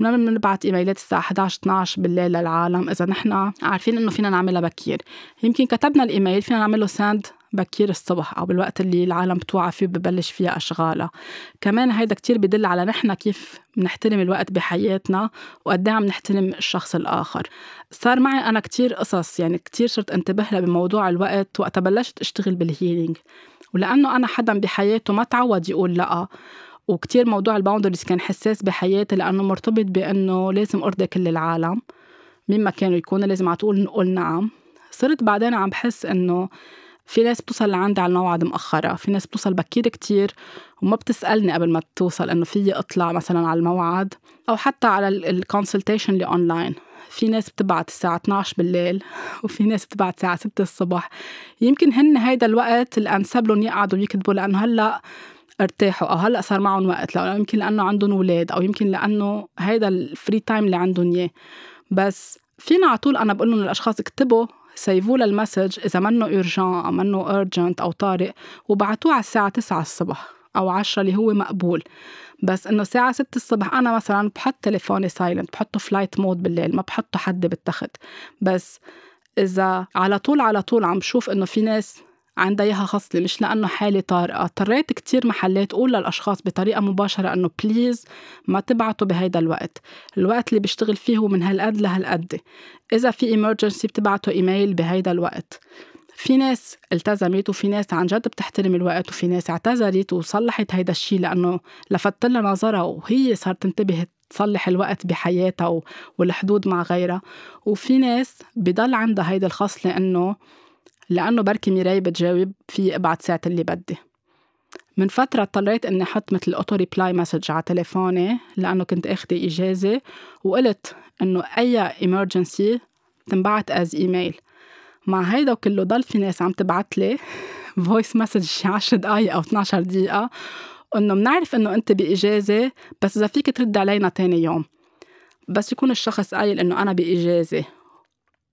بنبعث إيميلات الساعة 11 12 بالليل للعالم إذا نحن عارفين إنه فينا نعملها بكير. يمكن كتبنا الإيميل فينا نعمله send بكير الصبح أو بالوقت اللي العالم بتوعى فيه ببلش فيها أشغالها. كمان هيدا كتير بدل على نحن كيف بنحترم الوقت بحياتنا وقد عم نحترم الشخص الآخر. صار معي أنا كتير قصص يعني كتير صرت انتبه لها بموضوع الوقت وقت بلشت أشتغل بال healing ولأنه أنا حدا بحياته ما تعود يقول لأ. وكتير موضوع ال boundaries كان حساس بحياتي لأنه مرتبط بأنه لازم أرضي كل العالم. مين ما كانوا يكونوا لازم على طول نقول نعم. صرت بعدين عم بحس إنه في ناس بتوصل لعندي على الموعد مأخرة في ناس بتوصل بكير كتير وما بتسألني قبل ما توصل إنه فيي أطلع مثلا على الموعد أو حتى على ال consultation اللي أونلاين في ناس بتبعت الساعة 12 بالليل (laughs) وفي ناس بتبعت الساعة 6 الصبح. يمكن هن هيدا الوقت الأنسب لهم يقعدوا يكتبوا لأنه هلأ ارتاحوا أو هلأ صار معهم وقت لو يمكن لأنه عندهم أولاد أو يمكن لأنه هيدا ال free time اللي عندهم إياه. بس فينا على طول أنا بقول لهم للاشخاص اكتبوا save وا لل message إذا منه urgent أو منه urgent أو طارئ وبعتوه على الساعة 9 الصبح أو 10 اللي هو مقبول. بس إنه الساعة 6 الصبح أنا مثلا بحط تليفوني silent بحطه flight mode بالليل ما بحطه حد التخت. بس إذا على طول على طول عم بشوف إنه في ناس عندها اياها خصلة مش لأنه حالة طارئة اضطريت كتير محلات أقول للأشخاص بطريقة مباشرة إنه بليز ما تبعتوا بهيدا الوقت. الوقت اللي بيشتغل فيه هو من هالقد لهالقد. إذا في إمرجنسي بتبعتوا إيميل بهيدا الوقت. في ناس التزمت وفي ناس عن جد بتحترم الوقت وفي ناس اعتذرت وصلحت هيدا الشيء لأنه لفت لها نظرها وهي صارت تنتبه تصلح الوقت بحياتها والحدود مع غيرها. وفي ناس بضل عندها هيدا الخصلة إنه لأنه بركي ميراي بتجاوب في ابعت ساعة اللي بدي. من فترة اضطريت إني أحط مثل auto reply message على تليفوني لأنه كنت آخذة إجازة وقلت إنه أي emergency تنبعت as email مع هيدا وكله ضل في ناس عم تبعت لي voice message 10 دقايق أو 12 دقيقة إنه بنعرف إنه أنت بإجازة بس إذا فيك ترد علينا تاني يوم. بس يكون الشخص قايل إنه أنا بإجازة.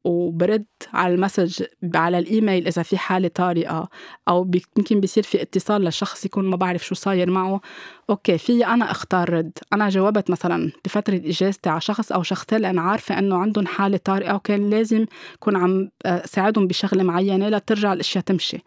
وبرد على ال message على الإيميل إذا في حالة طارئة أو يمكن بيصير في اتصال لشخص يكون ما بعرف شو صاير معه. okay في أنا أختار رد. أنا جاوبت مثلا بفترة إجازتي على شخص أو شخصين لأن عارفة إنه عندهم حالة طارئة وكان لازم كون عم آه، ساعدهم بشغلة معينة لترجع الأشياء تمشي.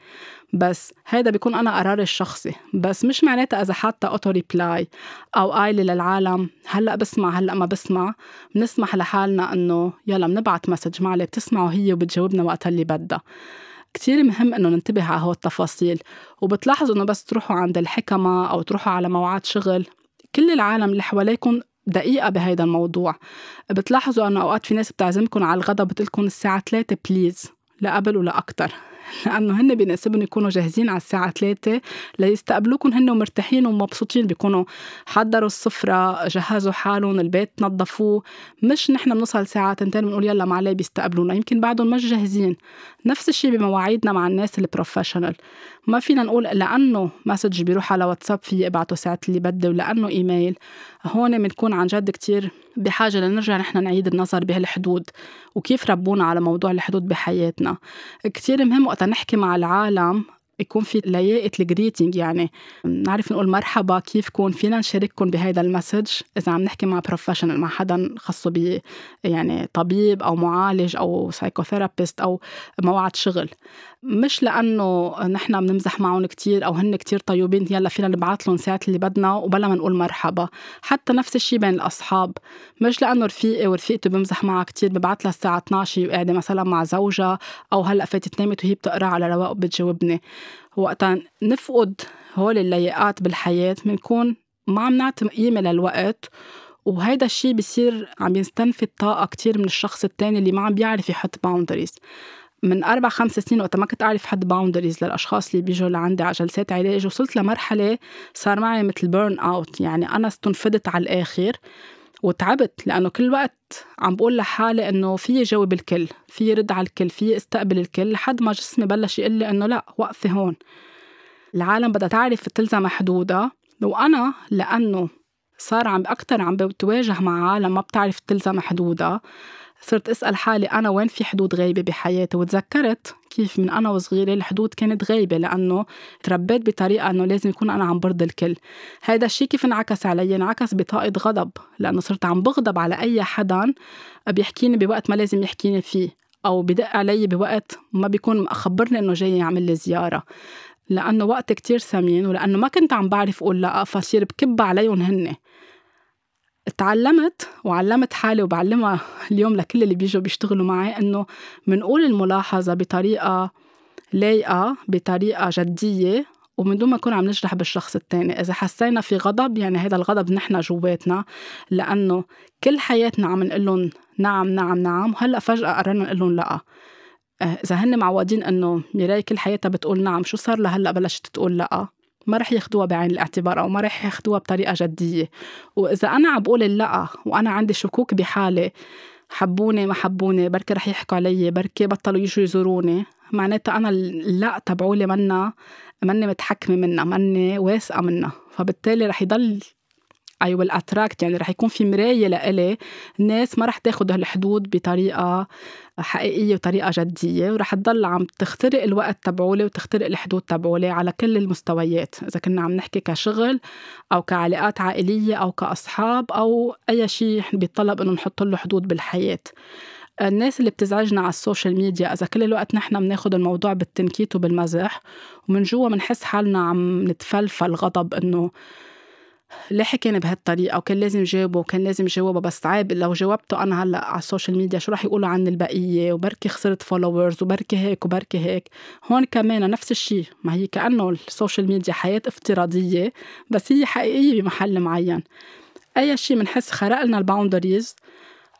بس هيدا بيكون أنا قراري الشخصي. بس مش معناتها إذا حاطة auto reply أو قايلة للعالم هلأ بسمع هلأ ما بسمع. بنسمح لحالنا إنه يلا بنبعت message معليه بتسمعه هي وبتجاوبنا وقت اللي بدها. كتير مهم إنه ننتبه على هول التفاصيل. وبتلاحظوا إنه بس تروحوا عند الحكمة أو تروحوا على موعد شغل كل العالم اللي حواليكم دقيقة بهيدا الموضوع. بتلاحظوا أنه أوقات في ناس بتعزمكم على الغدا بتقلكم الساعة 3 please لا قبل ولا أكتر. لأنه هن بيناسبهم يكونوا جاهزين على الساعة 3 ليستقبلوكم هن ومرتاحين ومبسوطين بيكونوا حضروا السفرة جهزوا حالهم البيت نظفوه. مش نحن بنوصل الساعة تنتين بنقول يلا معلي بيستقبلونا يمكن بعدهم مش جاهزين. نفس الشيء بمواعيدنا مع الناس ال professional ما فينا نقول لأنه message بيروح على واتساب فيي ابعته ساعة اللي بدي ولأنه إيميل هون بنكون عن جد كتير بحاجة لنرجع نحن نعيد النظر بهالحدود وكيف ربونا على موضوع الحدود بحياتنا. كتير مهم وقت نحكي مع العالم يكون في لياقة ال greeting يعني نعرف نقول مرحبا كيفكم فينا نشارككم بهذا ال message؟ إذا عم نحكي مع professional مع حدا خاصه ب يعني طبيب أو معالج أو psychotherapist أو موعد شغل. مش لأنه نحن بنمزح معهم كتير أو هن كتير طيوبين يلا فينا نبعث لهم ساعات اللي بدنا وبلا ما نقول مرحبا. حتى نفس الشيء بين الأصحاب مش لأنه رفيقي ورفيقته بمزح معها كتير ببعث لها الساعة 12 وقاعدة مثلا مع زوجها أو هلأ فاتت نامت وهي بتقرأ على رواق وبتجاوبني وقتا نفقد هول اللياقات بالحياة بنكون ما عم نعطي قيمة للوقت وهيدا الشيء بصير عم يستنفد طاقة كتير من الشخص التاني اللي ما عم بيعرف يحط boundaries من أربع خمس سنين وقت ما كنت أعرف حط boundaries للأشخاص اللي بيجوا لعندي على جلسات علاج وصلت لمرحلة صار معي مثل burn out يعني أنا استنفدت على الآخر وتعبت لأنه كل وقت عم بقول لحالي إنه فيي جاوب الكل فيي رد على الكل فيي استقبل الكل لحد ما جسمي بلش يقول لي إنه لا وقفي هون. العالم بدها تعرف تلزم حدودها وأنا لأنه صار عم أكتر عم بتواجه مع عالم ما بتعرف تلزم حدودها. صرت أسأل حالي أنا وين في حدود غايبة بحياتي وتذكرت كيف من أنا وصغيرة الحدود كانت غايبة لأنه تربيت بطريقة أنه لازم يكون أنا عم برضي الكل. هذا الشيء كيف انعكس علي؟ انعكس بطاقة غضب لأنه صرت عم بغضب على أي حدا بيحكيني بوقت ما لازم يحكيني فيه أو بدق علي بوقت ما بيكون مخبرني إنه جاي يعمل لي زيارة. لأنه وقت كتير ثمين ولأنه ما كنت عم بعرف أقول لأ فصير بكب عليهم هن تعلمت وعلمت حالي وبعلمها اليوم لكل اللي بيجوا بيشتغلوا معي إنه منقول الملاحظة بطريقة لايقة بطريقة جدية ومن دون ما نكون عم نجرح بالشخص التاني. إذا حسينا في غضب يعني هذا الغضب نحن جواتنا لأنه كل حياتنا عم نقول لهم نعم نعم نعم وهلأ فجأة قررنا نقول لهم لأ. آه، إذا هن معودين إنه ميراي كل حياتها بتقول نعم شو صار لهلأ بلشت تقول لأ؟ ما رح ياخدوها بعين الاعتبار أو ما رح ياخدوها بطريقة جدية. وإذا أنا عم بقول اللأ وأنا عندي شكوك بحالي حبوني ما حبوني بركي رح يحكوا علي بركي بطلوا يجوا يزوروني معناتها أنا اللا تبعولي منا مني متحكمة منها مني واثقة منها. فبالتالي رح يضل I will attract يعني رح يكون في مراية لإلي. الناس ما رح تاخد هالحدود بطريقة حقيقية وطريقة جدية ورح تضل عم تخترق الوقت تبعولي وتخترق الحدود تبعولي على كل المستويات. إذا كنا عم نحكي كشغل أو كعلاقات عائلية أو كأصحاب أو أي شيء بيطلب إنه نحط له حدود بالحياة. الناس اللي بتزعجنا على ال social media إذا كل الوقت نحن بناخد الموضوع بالتنكيت وبالمزح ومن جوا بنحس حالنا عم نتفلفل غضب إنه ليه حكينا بهالطريقة وكان لازم جاوبه وكان لازم جاوبه بس عيب لو جاوبته أنا هلأ على ال social media شو رح يقولوا عن البقية؟ وبركي خسرت followers وبركي هيك وبركي هيك. هون كمان نفس الشيء ما هي كأنه ال social media حياة افتراضية بس هي حقيقية بمحل معين. أي شيء بنحس خرق لنا ال boundaries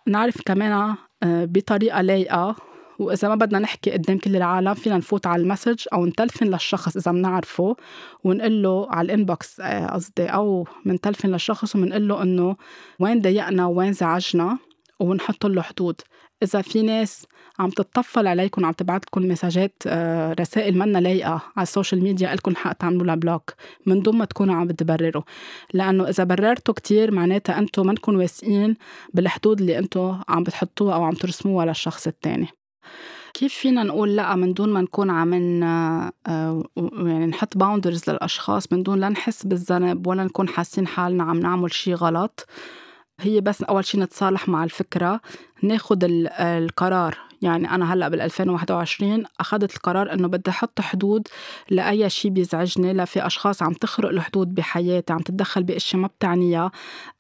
نعرف كمان آه، بطريقة لايقة. وإذا ما بدنا نحكي قدام كل العالم فينا نفوت على ال message أو نتلفن للشخص إذا بنعرفه ونقول له على ال inbox آه، قصدي أو منتلفن للشخص ومنقول له إنه وين ضايقنا وين زعجنا ونحط له حدود. إذا في ناس عم تتطفل عليكم عم تبعت لكم messages آه، رسائل منا لايقة على ال social media لكم حق تعملوا لها block. من دون ما تكونوا عم تبرروا لأنه إذا بررتوا كتير معناتها أنتم منكم واثقين بالحدود اللي أنتم عم بتحطوها أو عم ترسموها للشخص التاني. كيف فينا نقول لأ من دون ما نكون عم آه، يعني نحط باوندرز للأشخاص من دون لا نحس بالذنب ولا نكون حاسين حالنا عم نعمل شي غلط. هي بس أول شي نتصالح مع الفكرة ناخد القرار. يعني أنا هلأ بال 2021 أخذت القرار إنه بدي أحط حدود لأي شيء بيزعجني لا في أشخاص عم تخرق الحدود بحياتي عم تتدخل بأشياء ما بتعنيها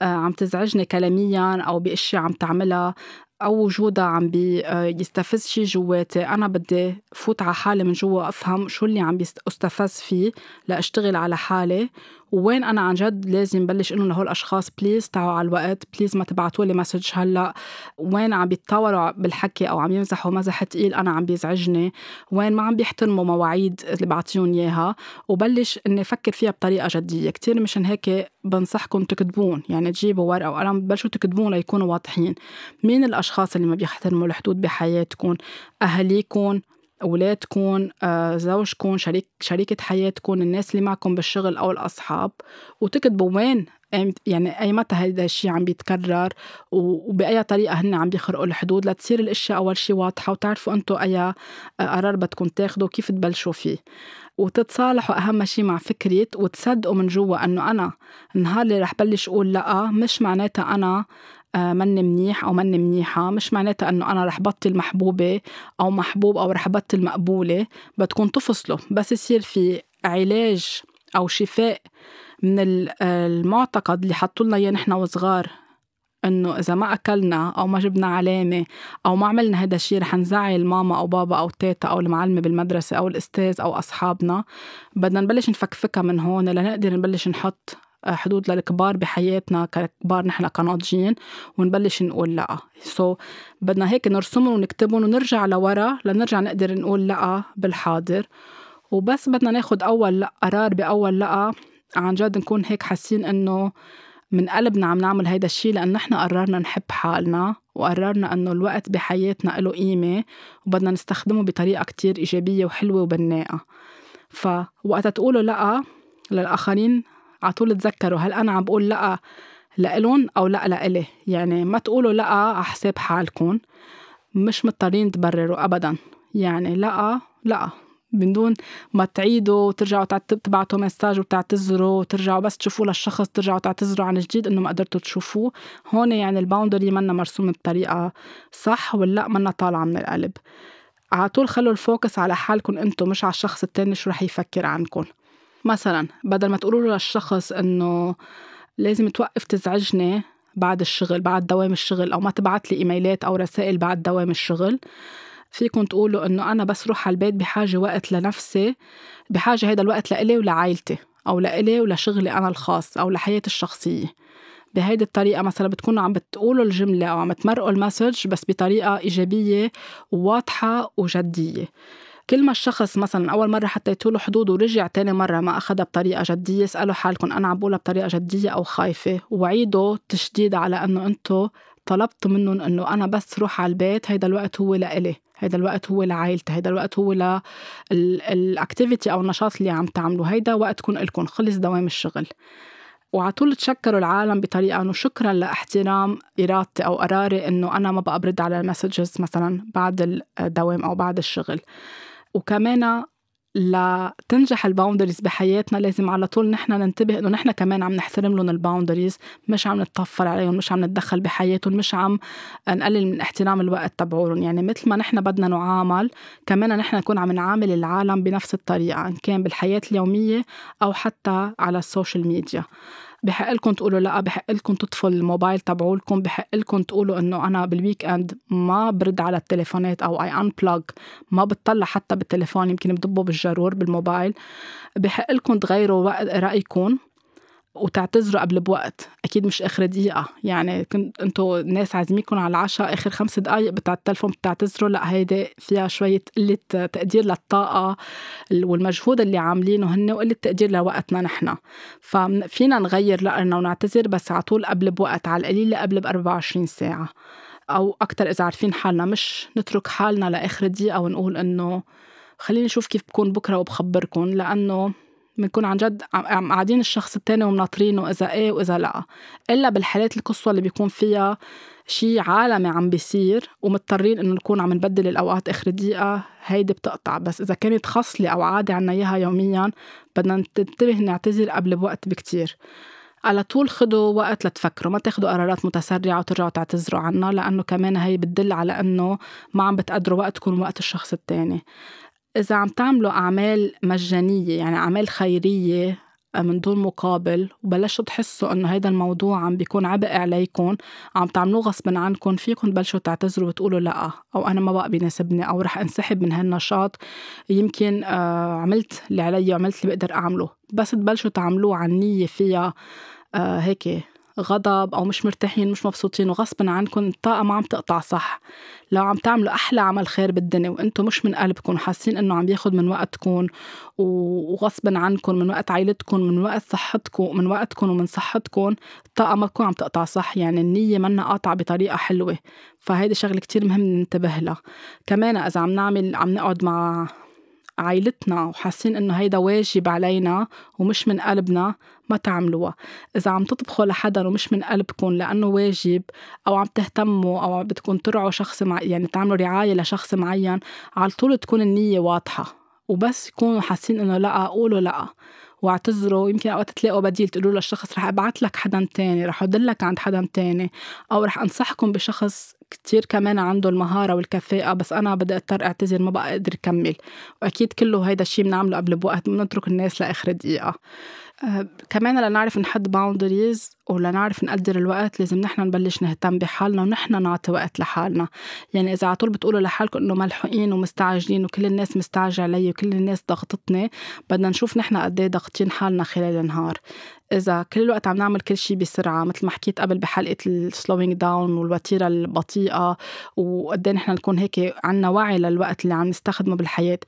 آه، عم تزعجني كلاميا أو بأشياء عم تعملها. أو وجودها عم بيستفز آه، شي جواتي. أنا بدي فوت على حالي من جوا أفهم شو اللي عم أستفز فيه لأشتغل على حالي. وين أنا عن جد لازم بلش إنه لهول الأشخاص please تعوا على الوقت please ما تبعتوا لي message هلأ. وين عم بيتطوروا بالحكي أو عم يمزحوا مزح تقيل أنا عم بيزعجني. وين ما عم بيحترموا مواعيد اللي بعطيهم إياها. وبلش إني أفكر فيها بطريقة جدية. كثير مشان هيك بنصحكم تكتبون يعني تجيبوا ورقة وقلم بلشوا تكتبون ليكونوا واضحين. مين الأشخاص اللي ما بيحترموا الحدود بحياتكم؟ أهاليكم أولادكم آه، زوجكم شريك شريكة حياتكم الناس اللي معكم بالشغل أو الأصحاب. وتكتبوا وين يعني أي متى هيدا الشيء عم بيتكرر. وبأي طريقة هن عم بيخرقوا الحدود لتصير الأشياء أول شيء واضحة. وتعرفوا أنتم أي آه، قرار بدكم تاخدوا وكيف تبلشوا فيه. وتتصالحوا أهم شيء مع فكرة وتصدقوا من جوا أنه أنا النهار اللي رح بلش أقول لأ مش معناتها أنا مني منيح أو مني منيحة. مش معناتها أنه أنا رح بطل محبوبة أو محبوب أو رح بطل مقبولة بدكم تفصلوا بس يصير في علاج أو شفاء من المعتقد اللي حطوا لنا إياه نحن وصغار. إنه إذا ما أكلنا أو ما جبنا علامة أو ما عملنا هذا الشيء رح نزعل ماما أو بابا أو تيتا أو المعلمة بالمدرسة أو الأستاذ أو أصحابنا. بدنا نبلش نفكفكها من هون لنقدر نبلش نحط حدود للكبار بحياتنا ككبار نحن كناضجين ونبلش نقول لا. سو so, بدنا هيك نرسمهم ونكتبهم ونرجع لورا لنرجع نقدر نقول لا بالحاضر. وبس بدنا ناخد أول قرار بأول لا. عن جد نكون هيك حاسين إنه من قلبنا عم نعمل هيدا الشيء لأن نحن قررنا نحب حالنا وقررنا إنه الوقت بحياتنا له قيمة وبدنا نستخدمه بطريقة كتير إيجابية وحلوة وبناءة. فوقت تقولوا لأ للآخرين على طول تذكروا هل أنا عم بقول لأ لإلن أو لأ لإلي؟ يعني ما تقولوا لأ على حساب حالكم. مش مضطرين تبرروا أبدا. يعني لأ لأ. من دون ما تعيدوا وترجعوا تبعتوا مساج وتعتذروا وترجعوا بس تشوفوا للشخص ترجعوا تعتذروا عن جديد إنه ما قدرتوا تشوفوه. هون يعني ال boundary منا مرسومه بطريقة صح ولا منا طالعة من القلب. على طول خلوا ال focus على حالكم أنتم مش على الشخص التاني شو رح يفكر عنكم. مثلا بدل ما تقولوا للشخص إنه لازم توقف تزعجني بعد الشغل بعد دوام الشغل أو ما تبعت لي emails أو رسائل بعد دوام الشغل فيكم تقولوا إنه أنا بس روح على البيت بحاجة وقت لنفسي بحاجة هيدا الوقت لإلي ولعائلتي أو لإلي ولشغلي أنا الخاص أو لحياتي الشخصية. بهيدي الطريقة مثلا بتكونوا عم بتقولوا الجملة أو عم تمرقوا المسج بس بطريقة إيجابية وواضحة وجدية. كل ما الشخص مثلا أول مرة حطيتوا له حدود ورجع تاني مرة ما أخذها بطريقة جدية اسالوا حالكم أنا عم بقولها بطريقة جدية أو خايفة وعيدوا تشديد على إنه أنتم طلبتوا منهم إنه أنا بس روح على البيت هيدا الوقت هو لإلي هيدا الوقت هو لعائلتي هيدا الوقت هو لل activity أو النشاط اللي عم تعملوا هيدا وقتكم إلكم خلص دوام الشغل. وعلى طول تشكروا العالم بطريقة إنه شكرا لاحترام إرادتي أو قراري إنه أنا ما بقى برد على ال messages مثلا بعد الدوام أو بعد الشغل. وكمان لتنجح ال boundaries بحياتنا لازم على طول نحن ننتبه إنه نحن كمان عم نحترم لهم ال boundaries مش عم نتطفل عليهم مش عم نتدخل بحياتهم مش عم نقلل من احترام الوقت تبعولهم. يعني مثل ما نحن بدنا نعامل كمان نحن نكون عم نعامل العالم بنفس الطريقة إن كان بالحياة اليومية أو حتى على ال social media بحق لكم تقولوا لا بحق لكم تطفوا الموبايل تبعولكم بحق لكم تقولوا إنه أنا بال weekend ما برد على التليفونات أو I unplug ما بتطلع حتى بالتليفون يمكن بضبه بالجرور بالموبايل. بحق لكم تغيروا رأيكم. وتعتذروا قبل بوقت. أكيد مش آخر دقيقة. يعني كنت أنتوا ناس عازمينكم على العشاء آخر خمس دقائق بتاع التلفون بتعتذروا. لا هيدي فيها شوية قلة تقدير للطاقة والمجهود اللي عاملينه هن وقلة تقدير لوقتنا نحن. ففينا نغير لأرنا ونعتذر بس على طول قبل بوقت على القليل قبل ب 24 ساعة. أو أكثر إذا عارفين حالنا. مش نترك حالنا لآخر دقيقة ونقول إنه خليني نشوف كيف بكون بكرة وبخبركم لأنه بنكون عن جد قاعدين الشخص التاني ومناطرينه إذا إيه وإذا لأ. إلا بالحالات القصوى اللي بيكون فيها شي عالمي عم بيصير ومضطرين إنه نكون عم نبدل الأوقات آخر دقيقة هيدي بتقطع. بس إذا كانت خصلة أو عادة عنا إياها يوميا بدنا ننتبه نعتذر قبل بوقت بكتير. على طول خدوا وقت لتفكروا ما تاخدوا قرارات متسرعة وترجعوا تعتذروا عنها لأنه كمان هي بتدل على أنه ما عم بتقدروا وقتكم ووقت الشخص التاني. إذا عم تعملوا أعمال مجانية يعني أعمال خيرية من دون مقابل وبلشتوا تحسوا إنه هيدا الموضوع عم بيكون عبء عليكم عم تعملوه غصبا عنكم فيكم تبلشوا تعتذروا وتقولوا لأ أو أنا ما بقى بيناسبني أو رح انسحب من هالنشاط. يمكن آه عملت اللي علي وعملت اللي بقدر أعمله بس تبلشوا تعملوه عن نية فيها آه هيك. غضب أو مش مرتاحين مش مبسوطين وغصبا عنكم الطاقة ما عم تقطع صح. لو عم تعملوا أحلى عمل خير بالدنيا وأنتم مش من قلبكم حاسين إنه عم بياخد من وقتكم وغصبا عنكم من وقت عائلتكم من وقت صحتكم من وقتكم ومن صحتكم الطاقة ما بتكون عم تقطع صح. يعني النية منا قاطعة بطريقة حلوة. فهيدي شغلة كتير مهم ننتبه لها. كمان إذا عم نعمل عم نقعد مع عائلتنا وحاسين إنه هيدا واجب علينا ومش من قلبنا ما تعملوها. إذا عم تطبخوا لحدا ومش من قلبكم لأنه واجب أو عم تهتموا أو بدكم ترعوا شخص مع يعني تعملوا رعاية لشخص معين على طول تكون النية واضحة. وبس يكونوا حاسين إنه لأ قولوا لأ. واعتذروا. يمكن أوقات تلاقوا بديل تقولوا للشخص رح أبعت لك حدا تاني رح ادلك عند حدا تاني. أو رح أنصحكم بشخص كتير كمان عنده المهارة والكفاءة بس أنا بدي أضطر أعتذر ما بقى أقدر أكمل وأكيد كله هيدا الشيء بنعمله قبل بوقت بنترك الناس لآخر دقيقة. أه كمان لنعرف نحط باوندريز ولنعرف نقدر الوقت لازم نحن نبلش نهتم بحالنا ونحن نعطي وقت لحالنا. يعني إذا على طول بتقولوا لحالكم إنه ملحوقين ومستعجلين وكل الناس مستعجل علي وكل الناس ضغطتني بدنا نشوف نحن قد إيه ضاغطين حالنا خلال النهار. إذا كل الوقت عم نعمل كل شيء بسرعة مثل ما حكيت قبل بحلقة ال slowing down والوتيرة البطيئة وقد نحن نكون هيك عنا وعي للوقت اللي عم نستخدمه بالحياة.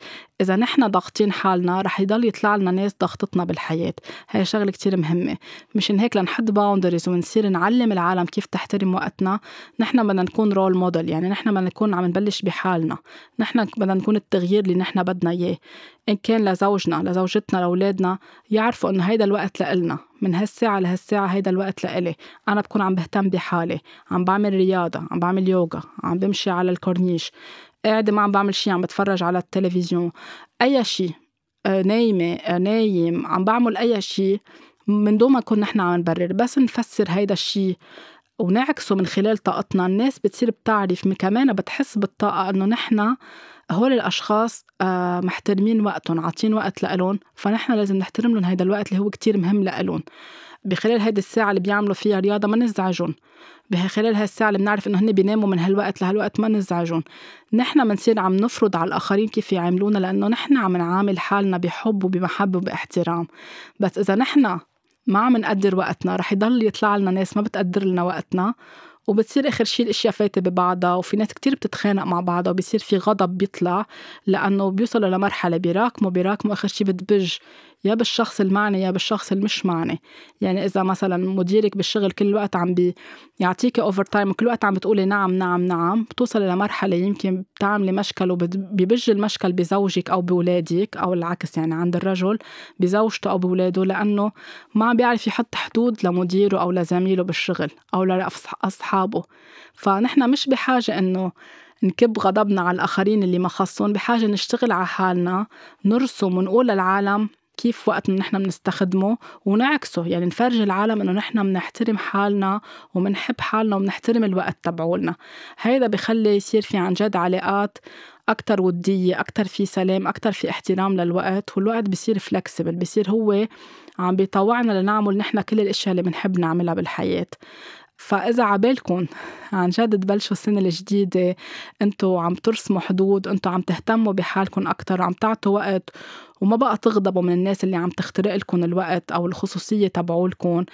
إذا نحن ضاغطين حالنا رح يضل يطلع لنا ناس ضغطتنا بالحياة. هاي شغلة كتير مهمة. مشان هيك لنحط boundaries ونصير نعلم العالم كيف تحترم وقتنا نحن بدنا نكون role model يعني نحن بدنا نكون عم نبلش بحالنا. نحن بدنا نكون التغيير اللي نحن بدنا إياه. إن كان لزوجنا لزوجتنا لأولادنا يعرفوا إنه هيدا الوقت لإلنا. من هالساعة لهالساعة هيدا الوقت لإلي. أنا بكون عم بهتم بحالي. عم بعمل رياضة عم بعمل يوغا عم بمشي على الكورنيش. قاعدة ما عم بعمل شي عم بتفرج على التلفزيون. أي شي آه، نايمة آه، نايم عم بعمل أي شي من دون ما نكون نحن عم نبرر. بس نفسر هيدا الشي ونعكسه من خلال طاقتنا. الناس بتصير بتعرف كمان بتحس بالطاقة إنه نحن هول الأشخاص آه، محترمين وقتهم عاطين وقت لإلهم فنحن لازم نحترم لهم هيدا الوقت اللي هو كتير مهم لإلهم. بخلال هيدي الساعة اللي بيعملوا فيها رياضة ما نزعجهم. بخلال هالساعة اللي بنعرف إنه هن بيناموا من هالوقت لهالوقت ما نزعجهم. نحن بنصير عم نفرض على الآخرين كيف يعملونا لأنه نحن عم نعامل حالنا بحب وبمحبة وبإحترام. بس إذا نحن ما عم نقدر وقتنا رح يضل يطلع لنا ناس ما بتقدر لنا وقتنا. وبتصير آخر شيء الأشياء فايتة ببعضها وفي ناس كتير بتتخانق مع بعضها وبصير في غضب بيطلع لأنه بيوصلوا لمرحلة بيراكموا بيراكموا آخر شيء بتبج. يا بالشخص المعني يا بالشخص المش معني. يعني إذا مثلا مديرك بالشغل كل الوقت عم بيعطيكي overtime وكل الوقت عم بتقولي نعم نعم نعم بتوصلي لمرحلة يمكن بتعملي مشكل وبيبج المشكل بزوجك أو بولادك أو العكس. يعني عند الرجل بزوجته أو بولاده لأنه ما عم بيعرف يحط حدود لمديره أو لزميله بالشغل أو لاصحابه فنحن مش بحاجة إنه نكب غضبنا على الآخرين اللي ما خصهم بحاجة نشتغل على حالنا نرسم ونقول للعالم كيف وقت نحن بنستخدمه ونعكسه. يعني نفرجي العالم إنه نحن بنحترم حالنا وبنحب حالنا وبنحترم الوقت تبعولنا. هيدا بخلي يصير في عن جد علاقات أكتر ودية أكتر في سلام أكتر في احترام للوقت والوقت بصير فلكسبل بصير هو عم بيطوعنا لنعمل نحن كل الأشياء اللي بنحب نعملها بالحياة. فإذا عبالكم عن جد تبلشوا السنة الجديدة أنتوا عم ترسموا حدود أنتوا عم تهتموا بحالكم أكتر عم تعطوا وقت وما بقى تغضبوا من الناس اللي عم تخترق لكم الوقت أو الخصوصية تبعولكم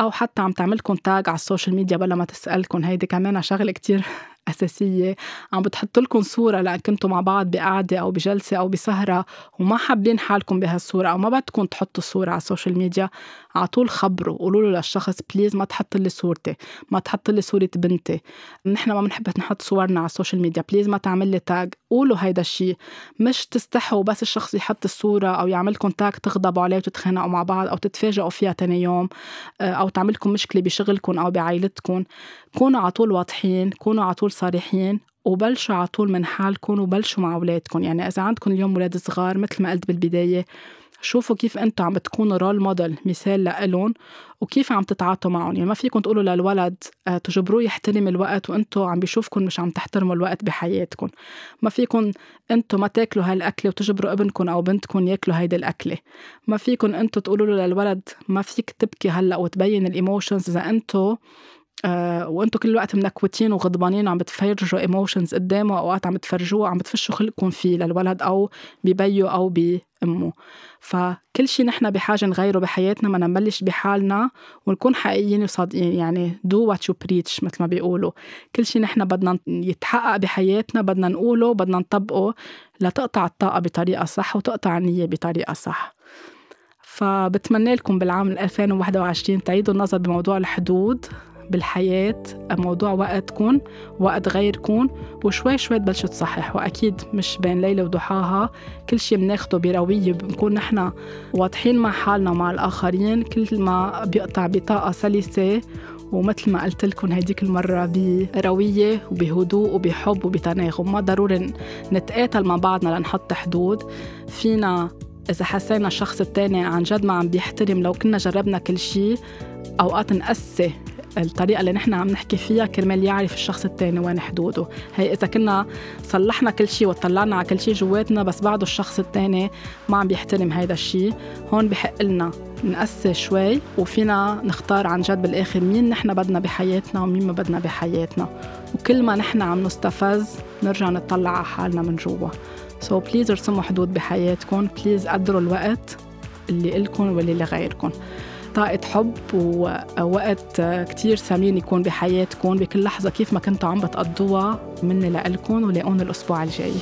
أو حتى عم تعملكم tag على ال social media بلا ما تسألكم هيدي كمان شغلة كتير أساسية. عم بتحط لكم صورة لأن كنتوا مع بعض بقعدة أو بجلسة أو بسهرة وما حابين حالكم بهالصورة أو ما بدكم تحطوا صورة على ال social media على طول خبروا قولوا له للشخص please ما تحط لي صورتي ما تحط لي صورة بنتي. نحن ما بنحب نحط صورنا على ال social media please ما تعمل لي tag قولوا هيدا الشيء مش تستحوا بس الشخص يحط الصورة أو يعملكم tag تغضبوا عليه وتتخانقوا مع بعض أو تتفاجئوا فيها تاني يوم آه، أو تعملكم مشكلة بشغلكم أو بعائلتكم. كونوا على طول واضحين كونوا على طول صريحين وبلشوا على طول من حالكم وبلشوا مع أولادكم. يعني إذا عندكم اليوم أولاد صغار مثل ما قلت بالبداية شوفوا كيف أنتم عم بتكونوا role model مثال لإلهم وكيف عم تتعاطوا معهم. يعني ما فيكم تقولوا للولد آه، تجبروه يحترم الوقت وأنتم عم بيشوفكم مش عم تحترموا الوقت بحياتكم. ما فيكم أنتم ما تاكلوا هالأكلة وتجبروا ابنكم أو بنتكم ياكلوا هيدي الأكلة. ما فيكم أنتم تقولوا له للولد ما فيك تبكي هلأ وتبين ال emotions إذا أنتم آه وأنتم كل الوقت منكوتين وغضبانين وعم بتفرجوا emotions قدامه اوقات عم بتفرجوه عم بتفشوا خلقكم فيه للولد أو ببيه أو بأمه. فكل شيء نحن بحاجة نغيره بحياتنا ما نبلش بحالنا ونكون حقيقيين وصادقين. يعني do what you preach مثل ما بيقولوا. كل شيء نحن بدنا يتحقق بحياتنا بدنا نقوله بدنا نطبقه لتقطع الطاقة بطريقة صح وتقطع النية بطريقة صح. فبتمنى لكم بالعام 2021 تعيدوا النظر بموضوع الحدود. بالحياة موضوع وقتكم وقت غيركم وشوي شوي تبلشوا تصححوا. أكيد مش بين ليلة وضحاها كل شيء بناخده بروية بنكون نحن واضحين مع حالنا ومع الآخرين. كل ما بيقطع بطاقة سلسة ومثل ما قلت لكم هيديك المرة بروية وبهدوء وبحب وبتناغم ما ضروري نتقاتل مع بعضنا لنحط حدود. فينا إذا حسينا الشخص التاني عن جد ما عم بيحترم لو كنا جربنا كل شيء أوقات نقسي الطريقة اللي نحن عم نحكي فيها كرمال يعرف الشخص التاني وين حدوده. هي إذا كنا صلحنا كل شيء وطلعنا على كل شيء جواتنا بس بعده الشخص التاني ما عم بيحترم هيدا الشيء. هون بحق لنا نقسي شوي وفينا نختار عن جد بالآخر مين نحن بدنا بحياتنا ومين ما بدنا بحياتنا. وكل ما نحن عم نستفز نرجع نطلع على حالنا من جوا. so please ارسموا حدود بحياتكم. please قدروا الوقت اللي إلكم واللي لغيركم. طاقة حب ووقت كتير ثمين يكون بحياتكم بكل لحظة كيف ما كنتوا عم بتقضوها مني لإلكم ولاقون الأسبوع الجاي.